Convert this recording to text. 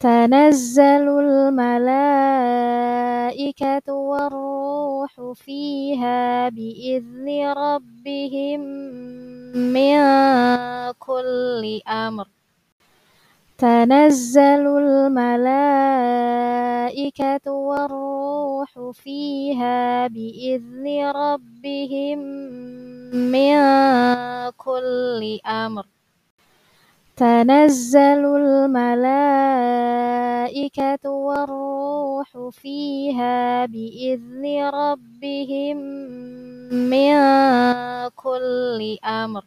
تنزل الملائكة والروح فيها بإذن ربهم من كل أمر. تنزل الملائكة والروح فيها بإذن ربهم من كل أمر. تنزل الملائكة والروح فيها بإذن ربهم من كل أمر.